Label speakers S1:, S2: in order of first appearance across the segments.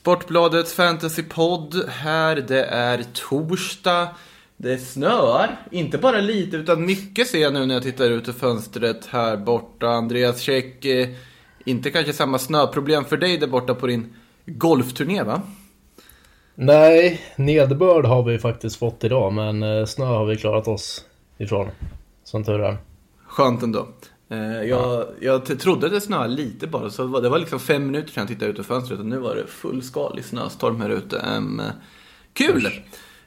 S1: Sportbladets fantasypodd här. Det är torsdag. Det snöar, inte bara lite utan mycket ser jag nu när jag tittar ut ur fönstret här borta. Andreas Käck, inte kanske samma snöproblem för dig där borta på din golfturné va?
S2: Nej, nederbörd har vi faktiskt fått idag men eh, snö har vi klarat oss ifrån. Som tur är.
S1: Skönt ändå. Eh, jag, ja. jag trodde det snöade lite bara, så det var liksom fem minuter sedan jag tittade ut ur fönstret och nu var det fullskalig snöstorm här ute. Um, kul! Usch.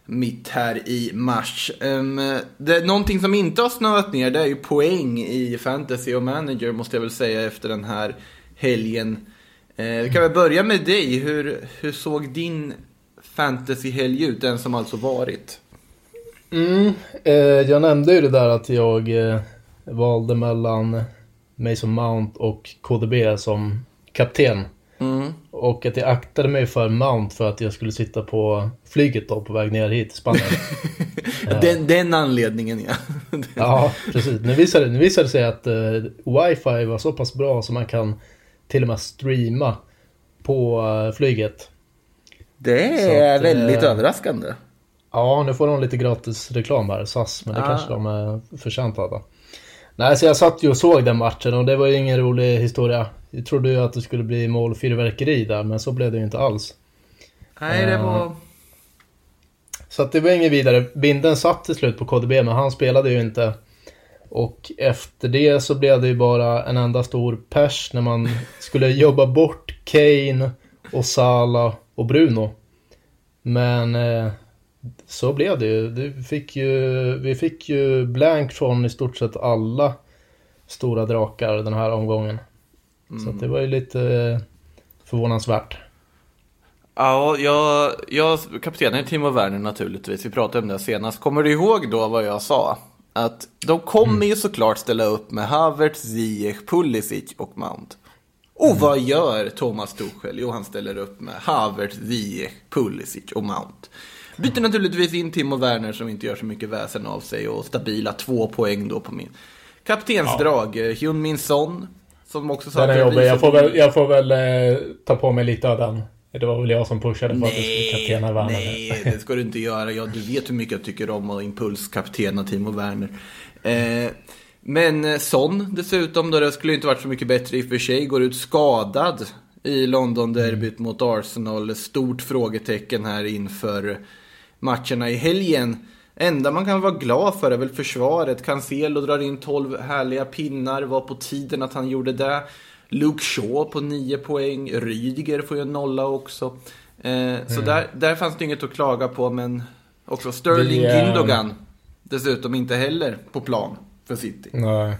S1: Mitt här i mars. Um, det, någonting som inte har snöat ner det är ju poäng i fantasy och manager måste jag väl säga efter den här helgen. Uh, vi kan väl börja med dig. Hur, hur såg din fantasyhelg ut? Den som alltså varit.
S2: Mm, eh, jag nämnde ju det där att jag eh, valde mellan Mason Mount och KDB som kapten. Mm. Och att jag aktade mig för Mount för att jag skulle sitta på flyget då på väg ner hit till Spanien.
S1: den, den anledningen ja.
S2: ja, precis. Nu visade, nu visade det sig att uh, wifi var så pass bra så man kan till och med streama på uh, flyget.
S1: Det är att, väldigt uh, överraskande.
S2: Ja, nu får de lite gratis reklam här, SAS, men det ah. kanske de är förtjänta av. Nej, så jag satt ju och såg den matchen och det var ju ingen rolig historia. Jag trodde ju att det skulle bli målfyrverkeri där, men så blev det ju inte alls.
S1: Nej, det var...
S2: Så att det var inget vidare. Binden satt till slut på KDB, men han spelade ju inte. Och efter det så blev det ju bara en enda stor pers när man skulle jobba bort Kane och Sala och Bruno. Men eh, så blev det ju. Det fick ju. Vi fick ju blank från i stort sett alla stora drakar den här omgången. Mm. Så det var ju lite eh, förvånansvärt.
S1: Ja, jag, jag kaptenen Timo Werner naturligtvis. Vi pratade om det senast. Kommer du ihåg då vad jag sa? Att de kommer mm. ju såklart ställa upp med Havertz, Ziyech, Pulisic och Mount. Och mm. vad gör Thomas Tuchel? Jo, han ställer upp med Havertz, Ziyech, Pulisic och Mount. Byter naturligtvis in Timo Werner som inte gör så mycket väsen av sig och stabila två poäng då på min kaptensdrag. Ja. Hyun Min Son. Som också
S2: sa den är jobbig. Jag får väl, jag får väl eh, ta på mig lite av den. Det var väl jag som pushade för nej, att du skulle kaptena Werner.
S1: Nej, det ska du inte göra. Ja, du vet hur mycket jag tycker om att impulskaptena Timo Werner. Eh, men eh, Son dessutom, då det skulle inte varit så mycket bättre i och för sig, går ut skadad i London-derbyt mm. mot Arsenal. Stort frågetecken här inför matcherna i helgen. Enda man kan vara glad för är väl försvaret. Cancelo drar in 12 härliga pinnar, var på tiden att han gjorde det. Luke Shaw på 9 poäng, Rydiger får ju en nolla också. Eh, mm. Så där, där fanns det inget att klaga på, men också Sterling Vi, Gündogan dessutom inte heller på plan för City.
S2: Nej.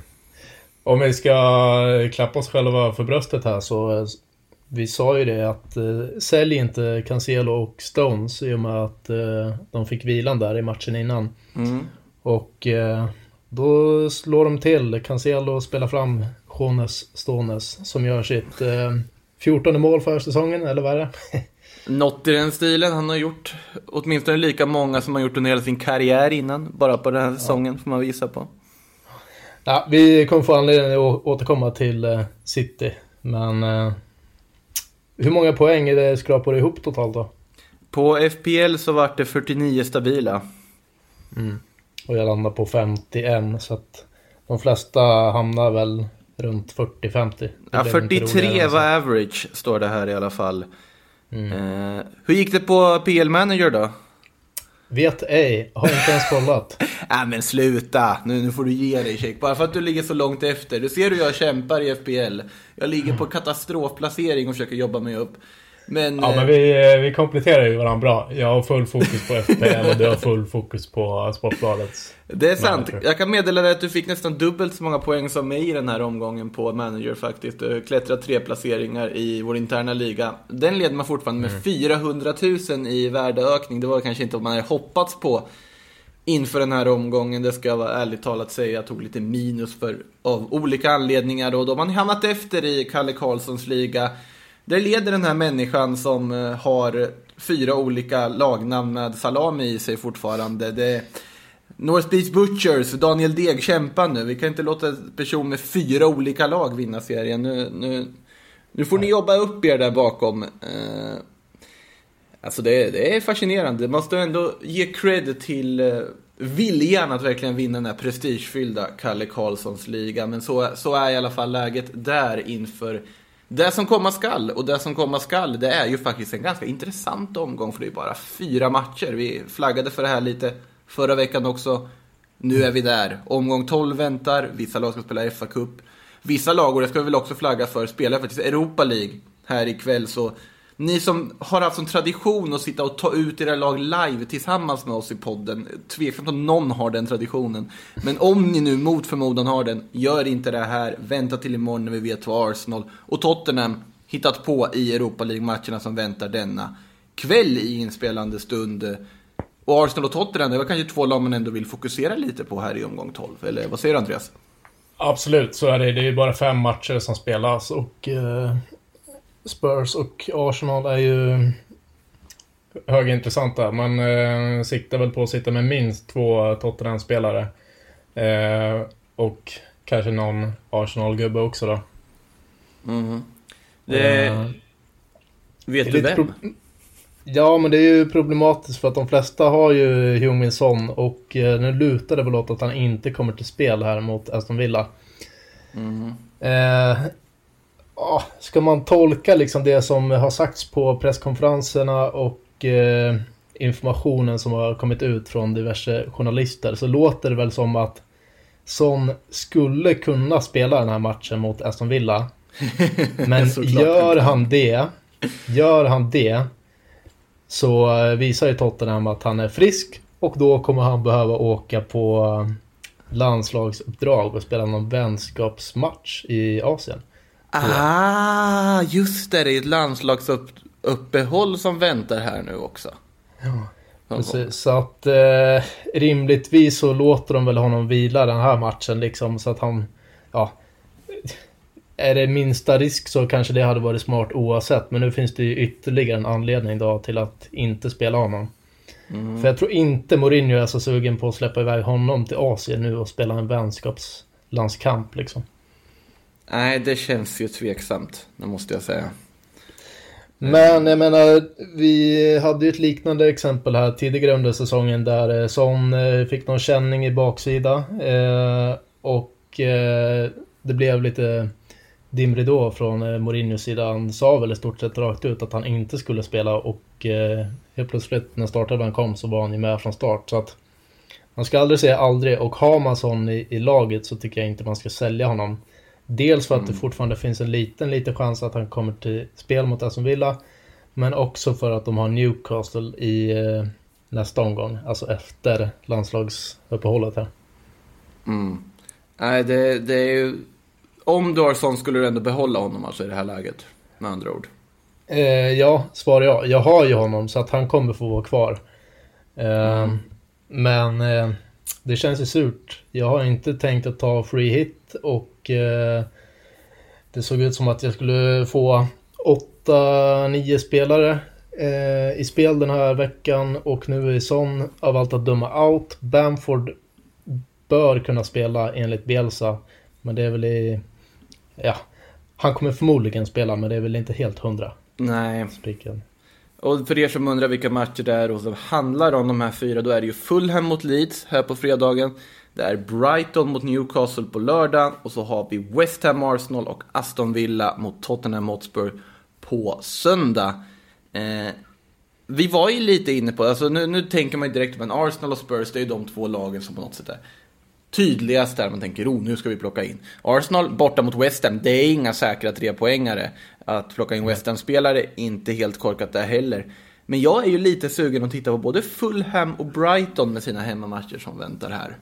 S2: Om vi ska klappa oss själva för bröstet här så vi sa ju det att eh, sälj inte Cancelo och Stones i och med att eh, de fick vilan där i matchen innan. Mm. Och eh, då slår de till. Cancelo spelar fram Jonas Stones som gör sitt eh, 14 mål för säsongen, eller vad är det?
S1: Något i den stilen. Han har gjort åtminstone lika många som han gjort under hela sin karriär innan. Bara på den här säsongen ja. får man visa på.
S2: Ja, vi kommer få anledning att återkomma till eh, City. Men eh, hur många poäng är det skrapar ihop totalt då?
S1: På FPL så vart det 49 stabila.
S2: Mm. Och jag landar på 51 så att de flesta hamnar väl runt 40-50.
S1: Ja, 43 var average står det här i alla fall. Mm. Eh, hur gick det på PL Manager då?
S2: Vet ej, har inte ens kollat.
S1: Nej men sluta, nu, nu får du ge dig check. Bara för att du ligger så långt efter. Du ser hur jag kämpar i FBL. Jag ligger på katastrofplacering och försöker jobba mig upp.
S2: Men, ja, men vi, eh, vi kompletterar ju varandra bra. Jag har full fokus på FPL och du har full fokus på Sportbladets.
S1: Det är sant. Manager. Jag kan meddela dig att du fick nästan dubbelt så många poäng som mig i den här omgången på manager faktiskt. Du klättrat tre placeringar i vår interna liga. Den leder man fortfarande med mm. 400 000 i värdeökning. Det var kanske inte vad man hade hoppats på inför den här omgången. Det ska jag vara ärligt talat säga. Jag tog lite minus för, av olika anledningar. Och då har man hamnat efter i Kalle Karlssons liga. Där leder den här människan som eh, har fyra olika lagnamn med salami i sig fortfarande. Det North Beach Butchers, Daniel Deg kämpar nu. Vi kan inte låta en person med fyra olika lag vinna serien. Nu, nu, nu får ni jobba upp er där bakom. Eh, Alltså det, det är fascinerande. Det måste ändå ge cred till eh, viljan att verkligen vinna den här prestigefyllda Kalle Karlssons liga. Men så, så är i alla fall läget där inför det som komma skall. Och det som komma skall, det är ju faktiskt en ganska intressant omgång. För det är bara fyra matcher. Vi flaggade för det här lite förra veckan också. Nu är vi där. Omgång 12 väntar. Vissa lag ska spela FA-cup. Vissa lag, och det ska vi väl också flagga för, spelar faktiskt Europa League här ikväll. Så ni som har haft som tradition att sitta och ta ut era lag live tillsammans med oss i podden. Tveksamt om någon har den traditionen. Men om ni nu mot förmodan har den, gör inte det här. Vänta till imorgon när vi vet vad Arsenal och Tottenham hittat på i Europa League-matcherna som väntar denna kväll i inspelande stund. Och Arsenal och Tottenham, det var kanske två lag man ändå vill fokusera lite på här i omgång 12. Eller vad säger du Andreas?
S2: Absolut, så är det. Det är ju bara fem matcher som spelas och eh, Spurs och Arsenal är ju högintressanta. Man eh, siktar väl på att sitta med minst två Tottenham-spelare. Eh, och kanske någon Arsenal-gubbe också då.
S1: Mm. Det... Eh, vet det du vem?
S2: Ja, men det är ju problematiskt för att de flesta har ju Heung-Min Son och eh, nu lutar det väl åt att han inte kommer till spel här mot Aston Villa. Mm. Ja, ska man tolka liksom det som har sagts på presskonferenserna och eh, informationen som har kommit ut från diverse journalister så låter det väl som att Son skulle kunna spela den här matchen mot Aston Villa. Men gör han det, gör han det så visar ju Tottenham att han är frisk och då kommer han behöva åka på landslagsuppdrag och spela någon vänskapsmatch i Asien.
S1: Ah, just det. Det är ett landslagsuppehåll som väntar här nu också.
S2: Ja, precis. Så att eh, rimligtvis så låter de väl honom vila den här matchen liksom så att han, ja. Är det minsta risk så kanske det hade varit smart oavsett. Men nu finns det ju ytterligare en anledning då till att inte spela honom. Mm. För jag tror inte Mourinho är så sugen på att släppa iväg honom till Asien nu och spela en vänskapslandskamp liksom.
S1: Nej, det känns ju tveksamt, det måste jag säga.
S2: Men jag menar, vi hade ju ett liknande exempel här tidigare under säsongen där eh, Son eh, fick någon känning i baksida eh, och det blev lite dimridå från Mourinhos sida. Han sa väl i stort sett rakt ut att han inte skulle spela och helt plötsligt när startelvan kom så var han ju med från start. Så att man ska aldrig säga aldrig och har man Son i, i laget så tycker jag inte man ska sälja honom. Dels för att mm. det fortfarande finns en liten, liten chans att han kommer till spel mot Aston Villa. Men också för att de har Newcastle i eh, nästa omgång. Alltså efter landslagsuppehållet här.
S1: Mm. Nej, det, det är ju... Om du har sån skulle du ändå behålla honom alltså i det här läget. Med andra ord.
S2: Eh, ja, svarar jag. Jag har ju honom så att han kommer få vara kvar. Eh, mm. Men eh, det känns ju surt. Jag har inte tänkt att ta free hit och eh, det såg ut som att jag skulle få 8-9 spelare eh, i spel den här veckan och nu är Son av allt att döma out. Bamford bör kunna spela enligt Bielsa, men det är väl i... Ja, han kommer förmodligen spela, men det är väl inte helt hundra.
S1: Nej. Spiken. Och för er som undrar vilka matcher det är och som handlar om de här fyra, då är det ju Fulham mot Leeds här på fredagen. Det är Brighton mot Newcastle på lördagen och så har vi West Ham Arsenal och Aston Villa mot Tottenham Hotspur på söndag. Eh, vi var ju lite inne på, alltså nu, nu tänker man ju direkt, men Arsenal och Spurs, det är ju de två lagen som på något sätt är tydligast där man tänker, oh, nu ska vi plocka in. Arsenal borta mot West Ham, det är inga säkra trepoängare. Att plocka in West Ham-spelare, inte helt korkat där heller. Men jag är ju lite sugen att titta på både Fulham och Brighton med sina hemmamatcher som väntar här.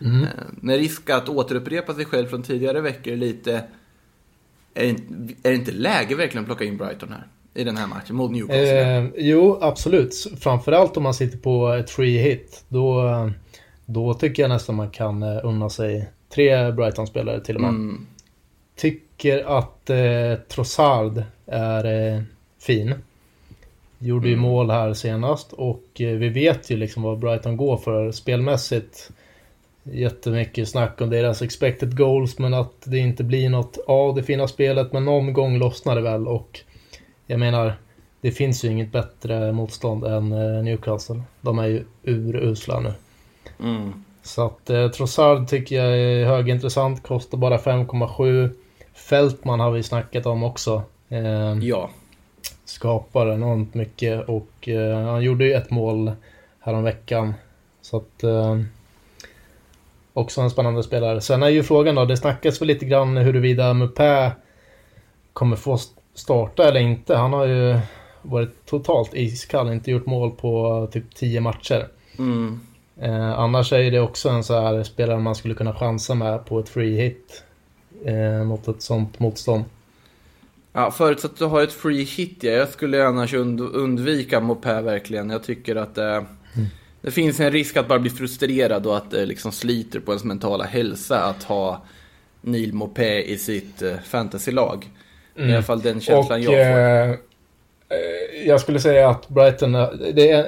S1: Mm. Eh, med risk att återupprepa sig själv från tidigare veckor lite. Är det, är det inte läge verkligen att plocka in Brighton här? I den här matchen mot Newcastle?
S2: Eh, jo, absolut. Framförallt om man sitter på ett free hit. Då, då tycker jag nästan man kan eh, unna sig tre Brighton-spelare till och med. Mm. Tycker att eh, Trossard är eh, fin. Gjorde mm. ju mål här senast och eh, vi vet ju liksom vad Brighton går för spelmässigt. Jättemycket snack om deras expected goals men att det inte blir något av det fina spelet men någon gång lossnar det väl och jag menar det finns ju inget bättre motstånd än eh, Newcastle. De är ju urusla nu.
S1: Mm.
S2: Så att eh, Trossard tycker jag är högintressant, kostar bara 5,7. Fältman har vi snackat om också. Eh,
S1: Ja.
S2: skapar enormt mycket och eh, han gjorde ju ett mål häromveckan. Så att eh, också en spännande spelare. Sen är ju frågan då, det snackas väl lite grann huruvida Mupé kommer få starta eller inte. Han har ju varit totalt iskall, inte gjort mål på typ 10 matcher.
S1: Mm.
S2: Eh, annars är det också en så här spelare man skulle kunna chansa med på ett free hit eh, mot ett sånt motstånd.
S1: Ja, förutsatt att du har ett free hit, ja. Jag skulle annars und undvika Mopé verkligen. Jag tycker att eh, det finns en risk att bara bli frustrerad och att det liksom sliter på ens mentala hälsa att ha Neil Mopé i sitt eh, fantasylag. I alla fall den känslan
S2: Och
S1: jag får.
S2: Eh, jag skulle säga att Brighton, det är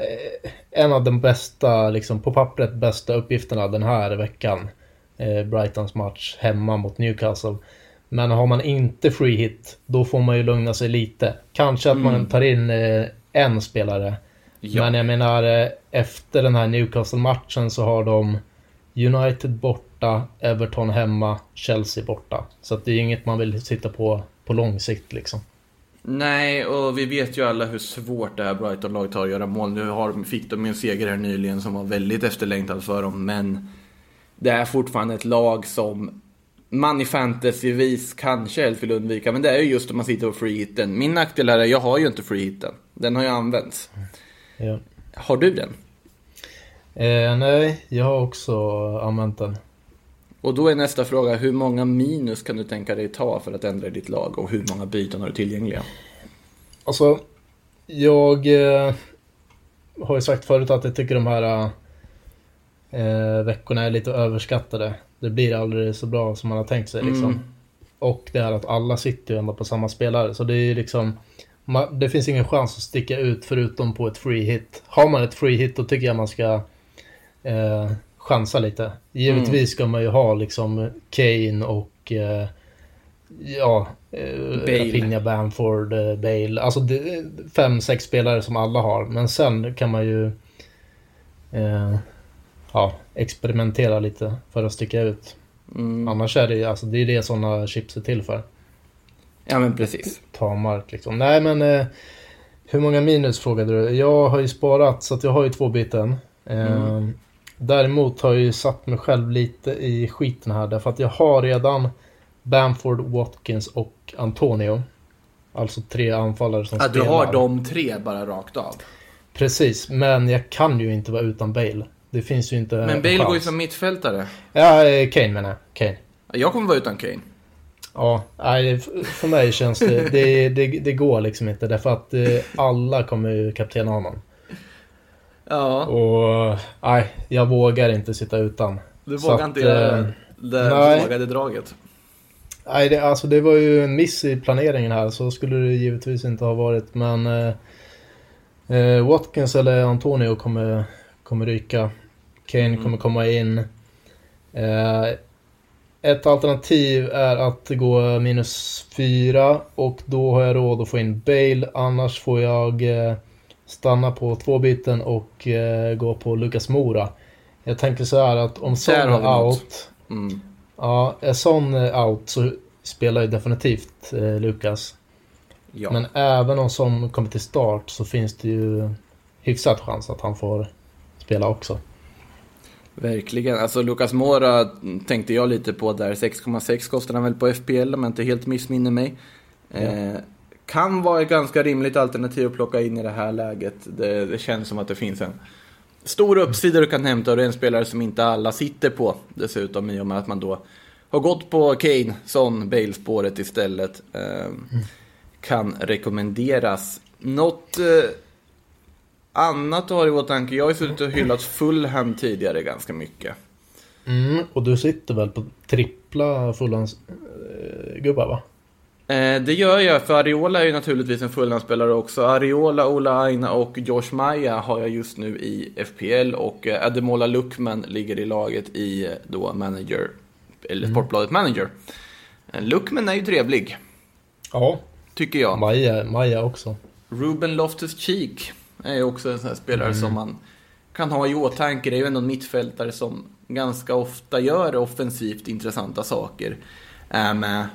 S2: en, av de bästa, liksom på pappret bästa uppgifterna den här veckan. Eh, Brightons match hemma mot Newcastle. Men har man inte free hit, då får man ju lugna sig lite. Kanske att man tar in eh, en spelare.
S1: Ja.
S2: Men jag menar, efter den här Newcastle-matchen så har de United borta, Everton hemma, Chelsea borta. Så det är inget man vill sitta på på lång sikt liksom.
S1: Nej, och vi vet ju alla hur svårt det här Brighton-laget har att göra mål. Nu har, fick de ju en seger här nyligen som var väldigt efterlängtad för dem, men det är fortfarande ett lag som man i fantasyvis kanske helst vill undvika, men det är ju just om man sitter på free-hitten. Min nackdel här är jag har ju inte free-hitten. Den har ju använts.
S2: Ja.
S1: Har du den?
S2: Eh, nej, jag har också använt den.
S1: Och då är nästa fråga, hur många minus kan du tänka dig ta för att ändra ditt lag och hur många byten har du tillgängliga?
S2: Alltså, jag eh, har ju sagt förut att jag tycker de här eh, veckorna är lite överskattade. Det blir aldrig så bra som man har tänkt sig liksom.
S1: Mm.
S2: Och det här att alla sitter ju ändå på samma spelare. Så det är ju liksom, det finns ingen chans att sticka ut förutom på ett free hit. Har man ett free hit då tycker jag man ska eh, chansa lite. Givetvis ska man ju ha liksom Kane och eh, ja, eh,
S1: Bale.
S2: Rafinha, Bamford, eh, Bale. Alltså det, fem, sex spelare som alla har. Men sen kan man ju eh, ja, experimentera lite för att sticka ut.
S1: Mm.
S2: Annars är det ju, alltså det är det sådana chips är till för.
S1: Ja, men precis.
S2: Ta mark liksom. Nej men eh, hur många minus frågade du? Jag har ju sparat så att jag har ju två byten. Eh, Däremot har jag ju satt mig själv lite i skiten här därför att jag har redan Bamford, Watkins och Antonio. Alltså tre anfallare som
S1: Ja, du
S2: spelar.
S1: har de tre bara rakt av.
S2: Precis, men jag kan ju inte vara utan Bale. Det finns ju inte
S1: Men
S2: en
S1: Bale går ju som mittfältare.
S2: Ja, eh, Kane menar jag. Kane.
S1: Jag kommer vara utan Kane.
S2: Ja, nej, för mig känns det, det, det, det går liksom inte därför att eh, alla kommer ju kaptena honom.
S1: Ja,
S2: Och nej, jag vågar inte sitta utan.
S1: du vågar inte göra
S2: eh,
S1: det
S2: nej.
S1: vågade draget.
S2: Nej, det, alltså det var ju en miss i planeringen här, så skulle det givetvis inte ha varit. Men eh, eh, Watkins eller Antonio kommer, kommer ryka. Kane
S1: Mm.
S2: kommer komma in. Eh, ett alternativ är att gå minus fyra och då har jag råd att få in Bale. Annars får jag eh, stanna på två byten och eh, gå på Lucas Mora. Jag tänker så här att om Son är out
S1: Mm.
S2: Ja, är Son eh, out så spelar ju definitivt eh, Lukas.
S1: Ja.
S2: Men även om Son kommer till start så finns det ju hyfsat chans att han får spela också.
S1: Verkligen. Alltså Lucas Mora tänkte jag lite på där. 6,6 kostar han väl på FPL om jag inte helt missminner mig. Eh, kan vara ett ganska rimligt alternativ att plocka in i det här läget. Det, det känns som att det finns en stor uppsida du kan hämta och det är en spelare som inte alla sitter på dessutom i och med att man då har gått på Kane, Son, Bale-spåret istället. Eh, Kan rekommenderas. Något eh, annat du har i åtanke? Jag har ju suttit och hyllat Fulham tidigare ganska mycket.
S2: Mm, och du sitter väl på trippla Fulhams-gubbar eh, va?
S1: Eh, det gör jag, för Ariola är ju naturligtvis en Fulham-spelare också. Ariola, Ola Aina och Josh Maja har jag just nu i FPL och eh, Ademola Luckman ligger i laget i eh, då manager, eller Sportbladet Manager. Luckman är ju trevlig,
S2: Ja,
S1: tycker jag.
S2: Maja, Maja också.
S1: Ruben Loftus-Cheek är ju också en sån här spelare
S2: Mm.
S1: som man kan ha i åtanke. Det är ju ändå en mittfältare som ganska ofta gör offensivt intressanta saker. Med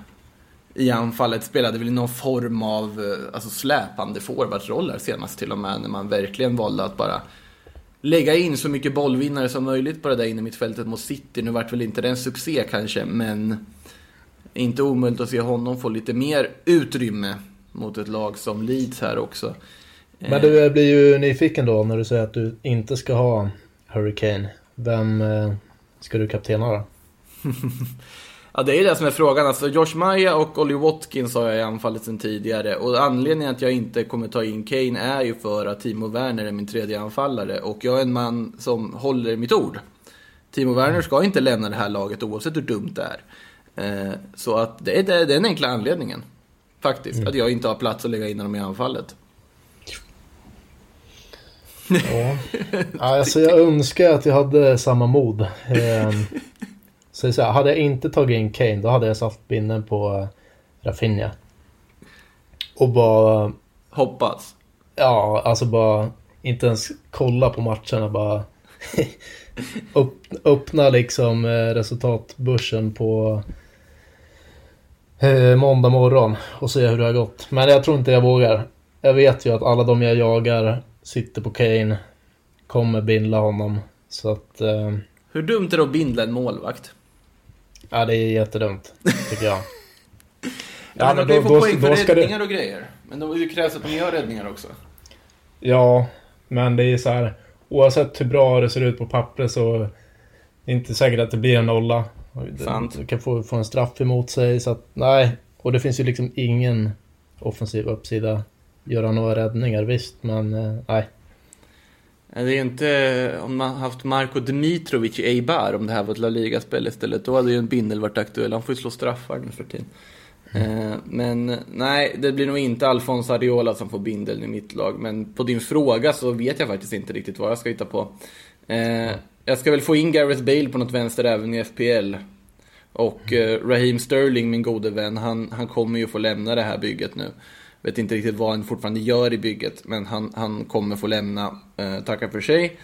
S1: i anfallet, spelade väl i någon form av eh, alltså släpande forwardsroller senast till och med, när man verkligen valde att bara lägga in så mycket bollvinnare som möjligt på det där inne mittfältet mot City. Nu vart väl inte det en succé kanske, men inte omöjligt att se honom få lite mer utrymme mot ett lag som Leeds här också.
S2: Men du blir ju nyfiken då när du säger att du inte ska ha Hurricane. Vem eh, ska du kaptena då?
S1: Ja, det är det som är frågan. Alltså, Josh Maya och Ollie Watkins har jag i anfallet sedan tidigare. Och anledningen att jag inte kommer ta in Kane är ju för att Timo Werner är min tredje anfallare. Och jag är en man som håller mitt ord. Timo Werner ska inte lämna det här laget oavsett hur dumt det är. Eh, så att det är, den enkla anledningen. Faktiskt. Att jag inte har plats att lägga in honom i anfallet.
S2: Ja. Alltså jag önskar att jag hade samma mod. Så, så här, hade jag inte tagit in Kane då hade jag satt binden på eh, Rafinha. Och bara,
S1: Hoppas.
S2: ja alltså bara inte ens kolla på matcherna bara upp, öppna liksom eh, resultatbörsen på eh, måndag morgon och se hur det har gått. Men jag tror inte jag vågar. Jag vet ju att alla de jag jagar sitter på Kane, kommer bindla honom. Så att, eh,
S1: Hur dumt är det att bindla en målvakt?
S2: Ja det är jättedumt, tycker jag.
S1: Ja, men de kan ju få poäng för räddningar och grejer. Men då det krävs att de gör räddningar också.
S2: Ja, men det är så här. Oavsett hur bra det ser ut på pappret så är det inte säkert att det blir en nolla.
S1: Sant.
S2: Du kan få, få en straff emot sig. Så att, nej. Och det finns ju liksom ingen offensiv uppsida. Göra några räddningar, visst, men eh, nej.
S1: Det är ju inte, om man haft Marko Dmitrovic i Eibar, om det här var ett La Liga-spel istället, då hade ju en bindel varit aktuell. Han får ju slå straffar nu för tiden. Mm. Men nej, det blir nog inte Alfons Ariola som får bindeln i mitt lag. Men på din fråga så vet jag faktiskt inte riktigt vad jag ska hitta på. Eh, jag ska väl få in Gareth Bale på något vänster även i FPL. Och eh, Raheem Sterling, min gode vän, han, han kommer ju få lämna det här bygget nu. Vet inte riktigt vad han fortfarande gör i bygget, men han, han kommer få lämna. Eh, tackar för sig.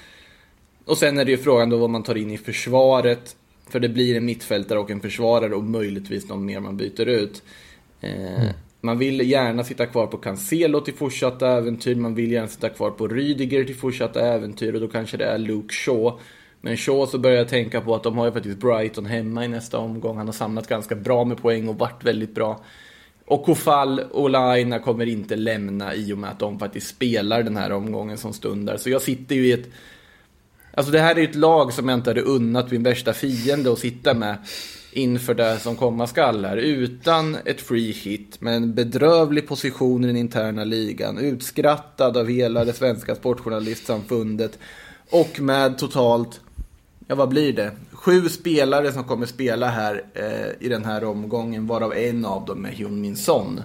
S1: Och sen är det ju frågan då vad man tar in i försvaret. För det blir en mittfältare och en försvarare och möjligtvis någon mer man byter ut. Eh, Man vill gärna sitta kvar på Cancelo till fortsatta äventyr. Man vill gärna sitta kvar på Rydiger till fortsatta äventyr. Och då kanske det är Luke Shaw. Men Shaw så börjar jag tänka på att de har ju faktiskt Brighton hemma i nästa omgång. Han har samlat ganska bra med poäng och varit väldigt bra. Och Kofall och Laina kommer inte lämna i och med att de faktiskt spelar den här omgången som stundar. Så jag sitter ju i ett... Alltså det här är ju ett lag som jag inte hade unnat min värsta fiende att sitta med inför det som komma skall här. Utan ett free hit, med en bedrövlig position i den interna ligan. Utskrattad av hela det svenska sportjournalistsamfundet. Och med totalt, ja vad blir det? Sju spelare som kommer spela här eh, i den här omgången, varav en av dem är Hyun Min Son.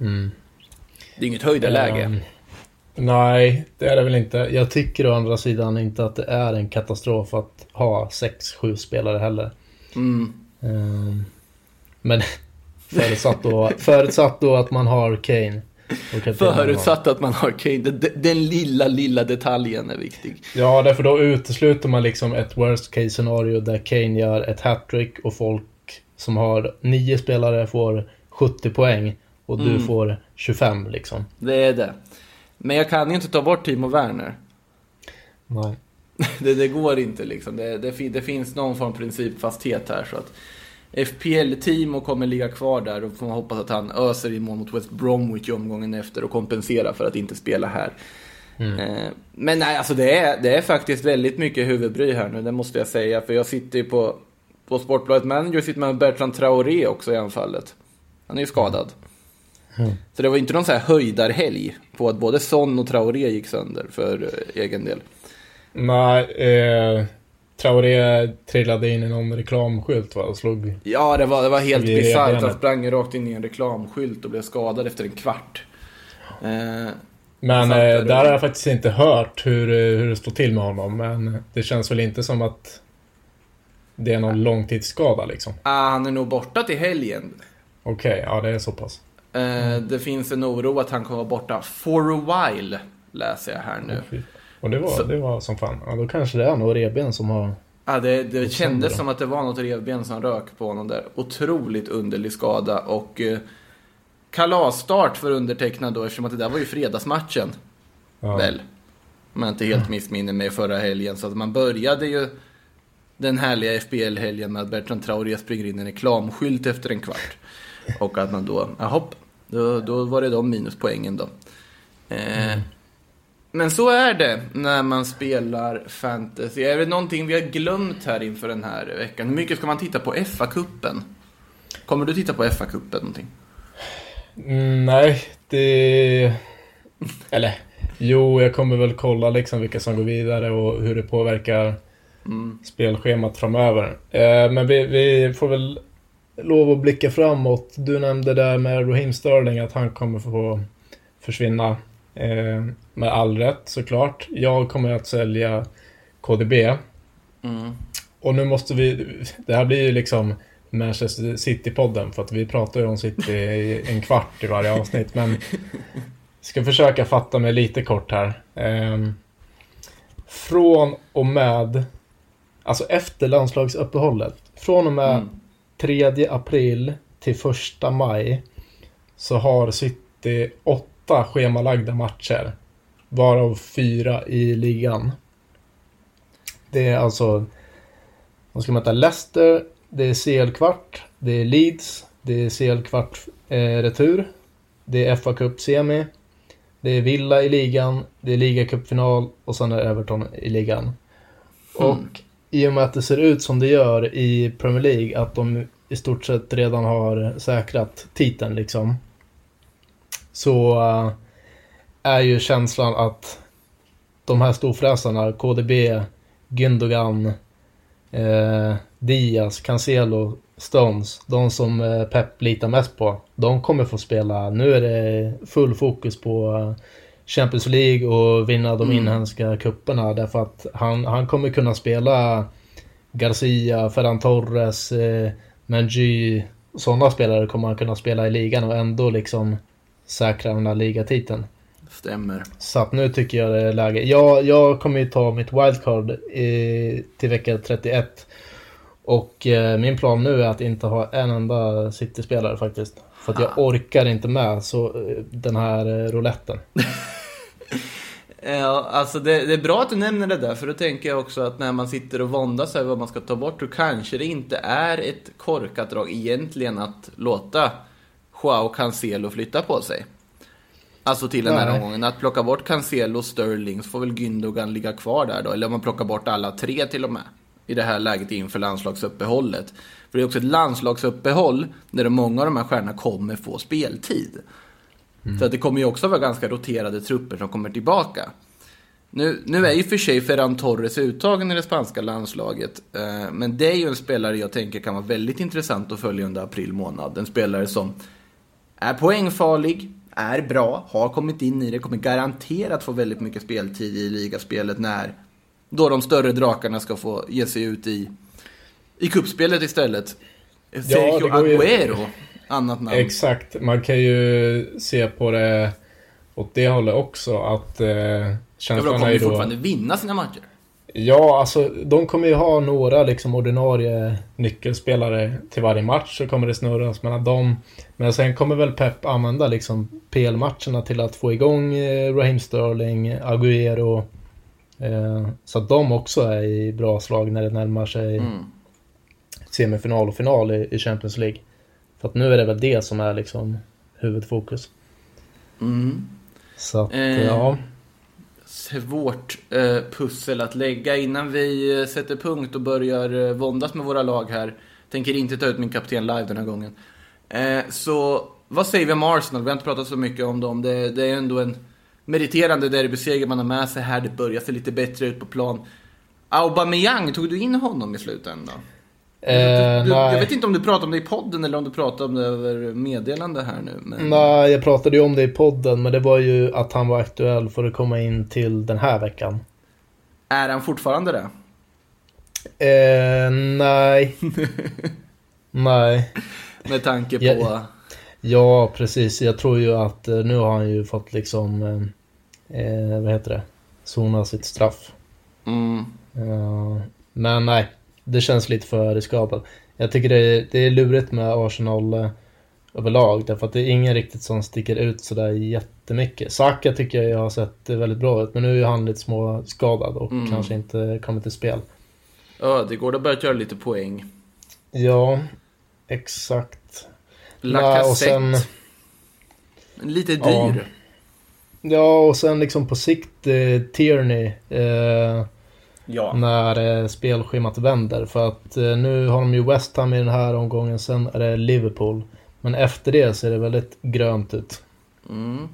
S2: Mm.
S1: Det är inget höjdarläge.
S2: Ehm, nej, det är det väl inte. Jag tycker å andra sidan inte att det är en katastrof att ha 6-7 spelare heller.
S1: Mm.
S2: Ehm, men förutsatt då, förutsatt då att man har Kane.
S1: Förutsatt att man har Kane. Den, den lilla, lilla detaljen är viktig.
S2: Ja, därför då utesluter man liksom ett worst case scenario där Kane gör ett hattrick och folk som har nio spelare får 70 poäng och du
S1: Mm.
S2: får 25 liksom.
S1: Det är det. Men jag kan ju inte ta bort Timo Werner.
S2: Nej.
S1: Det, det går inte liksom. Det, det, det finns någon form av principfasthet här. Så att FPL-Timo kommer ligga kvar där och får man hoppas att han öser i mål mot West Bromwich i omgången efter och kompenserar för att inte spela här. Eh, Men nej, alltså det är, det är faktiskt väldigt mycket huvudbry här nu, det måste jag säga. För jag sitter ju på, på Sportbladet Manager, sitter med Bertrand Traoré också i anfallet. Han är ju skadad.
S2: Mm.
S1: Så det var inte någon så här höjdarhelg på att både Son och Traoré gick sönder för eh, egen del.
S2: Nej, eh, Traoré trillade in i någon reklamskylt va? Och slog...
S1: Ja, det var, det var helt bisarrt. Han sprang rakt in i en reklamskylt och blev skadad efter en kvart. Eh,
S2: Men eh, där har jag faktiskt inte hört hur, eh, hur det står till med honom. Men det känns väl inte som att det är någon långtidsskada liksom.
S1: ah, han är nog borta till helgen.
S2: Okej, ja det är så pass.
S1: Mm. Det finns en oro att han kommer vara borta for a while, läser jag här nu.
S2: Och det var, Så... det var som fan. Ja, då kanske det är något revben som har...
S1: Ja, det, det kändes som att det var något revben som rök på honom där. Otroligt underlig skada och eh, kalasstart för undertecknad då eftersom att det där var ju fredagsmatchen. Ja. Väl? Om jag inte helt missminner mig förra helgen. Så att man började ju den härliga FBL-helgen med att Bertrand Traoré springer in en reklamskylt efter en kvart. Och att man då, jaha, då, då var det de minuspoängen då. Eh, mm. Men så är det när man spelar fantasy. Är det någonting vi har glömt här inför den här veckan? Hur mycket ska man titta på FA-cupen? Kommer du titta på FA-cupen någonting?
S2: Mm, nej, det... Eller, jo, jag kommer väl kolla liksom vilka som går vidare och hur det påverkar mm. spelschemat framöver. Eh, men vi, vi, får väl lov att blicka framåt. Du nämnde där med Raheem Sterling att han kommer få försvinna. Eh, med all rätt såklart. Jag kommer att sälja KDB. Mm. Och nu måste vi, det här blir ju liksom Manchester City-podden för att vi pratar ju om City i en kvart i varje avsnitt. Men ska försöka fatta mig lite kort här. Eh, från och med, alltså efter landslagsuppehållet, från och med mm. 3 april till 1 maj så har City åtta schemalagda matcher. Varav fyra i ligan. Det är alltså, de ska möta Leicester, det är CL-kvart, det är Leeds, det är CL-kvart eh, retur, det är fa Cup semi, det är Villa i ligan, det är ligacupfinal och sen är Everton i ligan. Mm. Och i och med att det ser ut som det gör i Premier League, att de i stort sett redan har säkrat titeln liksom. Så uh, är ju känslan att de här storfräsarna, KDB, Gündogan, eh, Diaz, Cancelo, Stones, de som eh, Pep litar mest på, de kommer få spela. Nu är det full fokus på eh, Champions League och vinna de mm. inhemska kupperna därför att han, han kommer kunna spela Garcia, Ferran Torres, eh, Mengy, sådana spelare kommer han kunna spela i ligan och ändå liksom säkra den här ligatiteln.
S1: Stämmer.
S2: Så att nu tycker jag det är läge. Jag, jag kommer ju ta mitt wildcard i, till vecka 31. Och eh, min plan nu är att inte ha en enda City-spelare faktiskt. För att jag ah. orkar inte med så, eh, den här eh, rouletten.
S1: ja, alltså det, det, är bra att du nämner det där, för då tänker jag också att när man sitter och våndas över vad man ska ta bort, då kanske det inte är ett korkat drag egentligen att låta Joao Cancelo flytta på sig. Alltså till den här Nej. omgången. Att plocka bort Cancelo och Sterling så får väl Gündogan ligga kvar där då. Eller om man plockar bort alla tre till och med. I det här läget inför landslagsuppehållet. För det är också ett landslagsuppehåll där många av de här stjärnorna kommer få speltid. Mm. Så att det kommer ju också vara ganska roterade trupper som kommer tillbaka. Nu, nu är ju för sig Ferran Torres uttagen i det spanska landslaget. Eh, men det är ju en spelare jag tänker kan vara väldigt intressant att följa under april månad. En spelare som är poängfarlig, är bra, har kommit in i det, kommer garanterat få väldigt mycket speltid i ligaspelet när då de större drakarna ska få ge sig ut i, i kuppspelet istället. Sergio ja, Aguero, ju... annat namn.
S2: Exakt, man kan ju se på det åt det hållet också att eh,
S1: känslan de kommer ju fortfarande vinna sina matcher.
S2: Ja, alltså de kommer ju ha några liksom ordinarie nyckelspelare till varje match så kommer det snurras mellan dem. Men sen kommer väl Pep använda liksom PL-matcherna till att få igång eh, Raheem Sterling, Agüero. Eh, så att de också är i bra slag när det närmar sig mm. semifinal och final i, i, Champions League. För att nu är det väl det som är liksom huvudfokus.
S1: Mm.
S2: Så att, eh. ja
S1: svårt eh, pussel att lägga. Innan vi eh, sätter punkt och börjar eh, våndas med våra lag här. Tänker inte ta ut min kapten live den här gången. Eh, så vad säger vi om Arsenal? Vi har inte pratat så mycket om dem. Det, det är ändå en meriterande derbyseger man har med sig här. Det börjar se lite bättre ut på plan. Aubameyang, tog du in honom i slutändan?
S2: Eh,
S1: du, du, jag vet inte om du pratade om det i podden eller om du pratade om det över meddelande här nu.
S2: Men... Nej, jag pratade ju om det i podden, men det var ju att han var aktuell för att komma in till den här veckan.
S1: Är han fortfarande det?
S2: Eh, nej. nej.
S1: Med tanke på... Jag,
S2: Ja, precis. Jag tror ju att eh, nu har han ju fått liksom, eh, eh vad heter det, sona sitt straff.
S1: Mm.
S2: Uh, men nej, det känns lite för riskabelt. Jag tycker det är, det är lurigt med Arsenal eh, överlag, därför att det är ingen riktigt som sticker ut sådär jättemycket. Saka tycker jag har sett väldigt bra ut, men nu är han lite småskadad och mm. kanske inte kommer till spel.
S1: Ja, det går att börja göra lite poäng.
S2: Ja, exakt.
S1: Lacazette. Lite dyr.
S2: Ja, ja, och sen liksom på sikt eh, Tierney. Eh, ja. När eh, spelschemat vänder. För att eh, nu har de ju West Ham i den här omgången, sen är det Liverpool. Men efter det ser det väldigt grönt ut.
S1: Mm.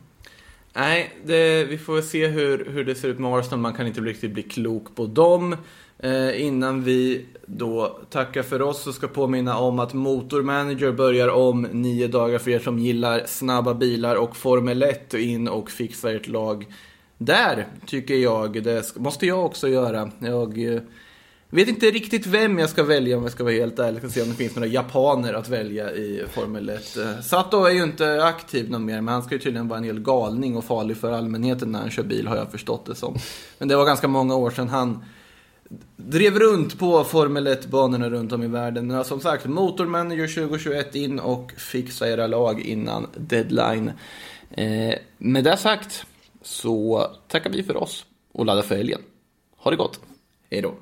S1: Nej, det, vi får se hur, hur det ser ut med Arsenal. Man kan inte riktigt bli klok på dem. Eh, innan vi då tackar för oss så ska påminna om att Motormanager börjar om nio dagar för er som gillar snabba bilar och Formel 1 in och fixa ert lag där, tycker jag. Det måste jag också göra. Jag eh, vet inte riktigt vem jag ska välja om jag ska vara helt ärlig. Jag ska se om det finns några japaner att välja i Formel 1. Sato är ju inte aktiv någon mer, men han ska ju tydligen vara en hel galning och farlig för allmänheten när han kör bil, har jag förstått det som. Men det var ganska många år sedan han drev runt på Formel 1-banorna runt om i världen. Men som sagt, Motormanager 2021 in och fixa era lag innan deadline. Eh, med det sagt så tackar vi för oss och laddar för helgen. Ha det gott. Hej då.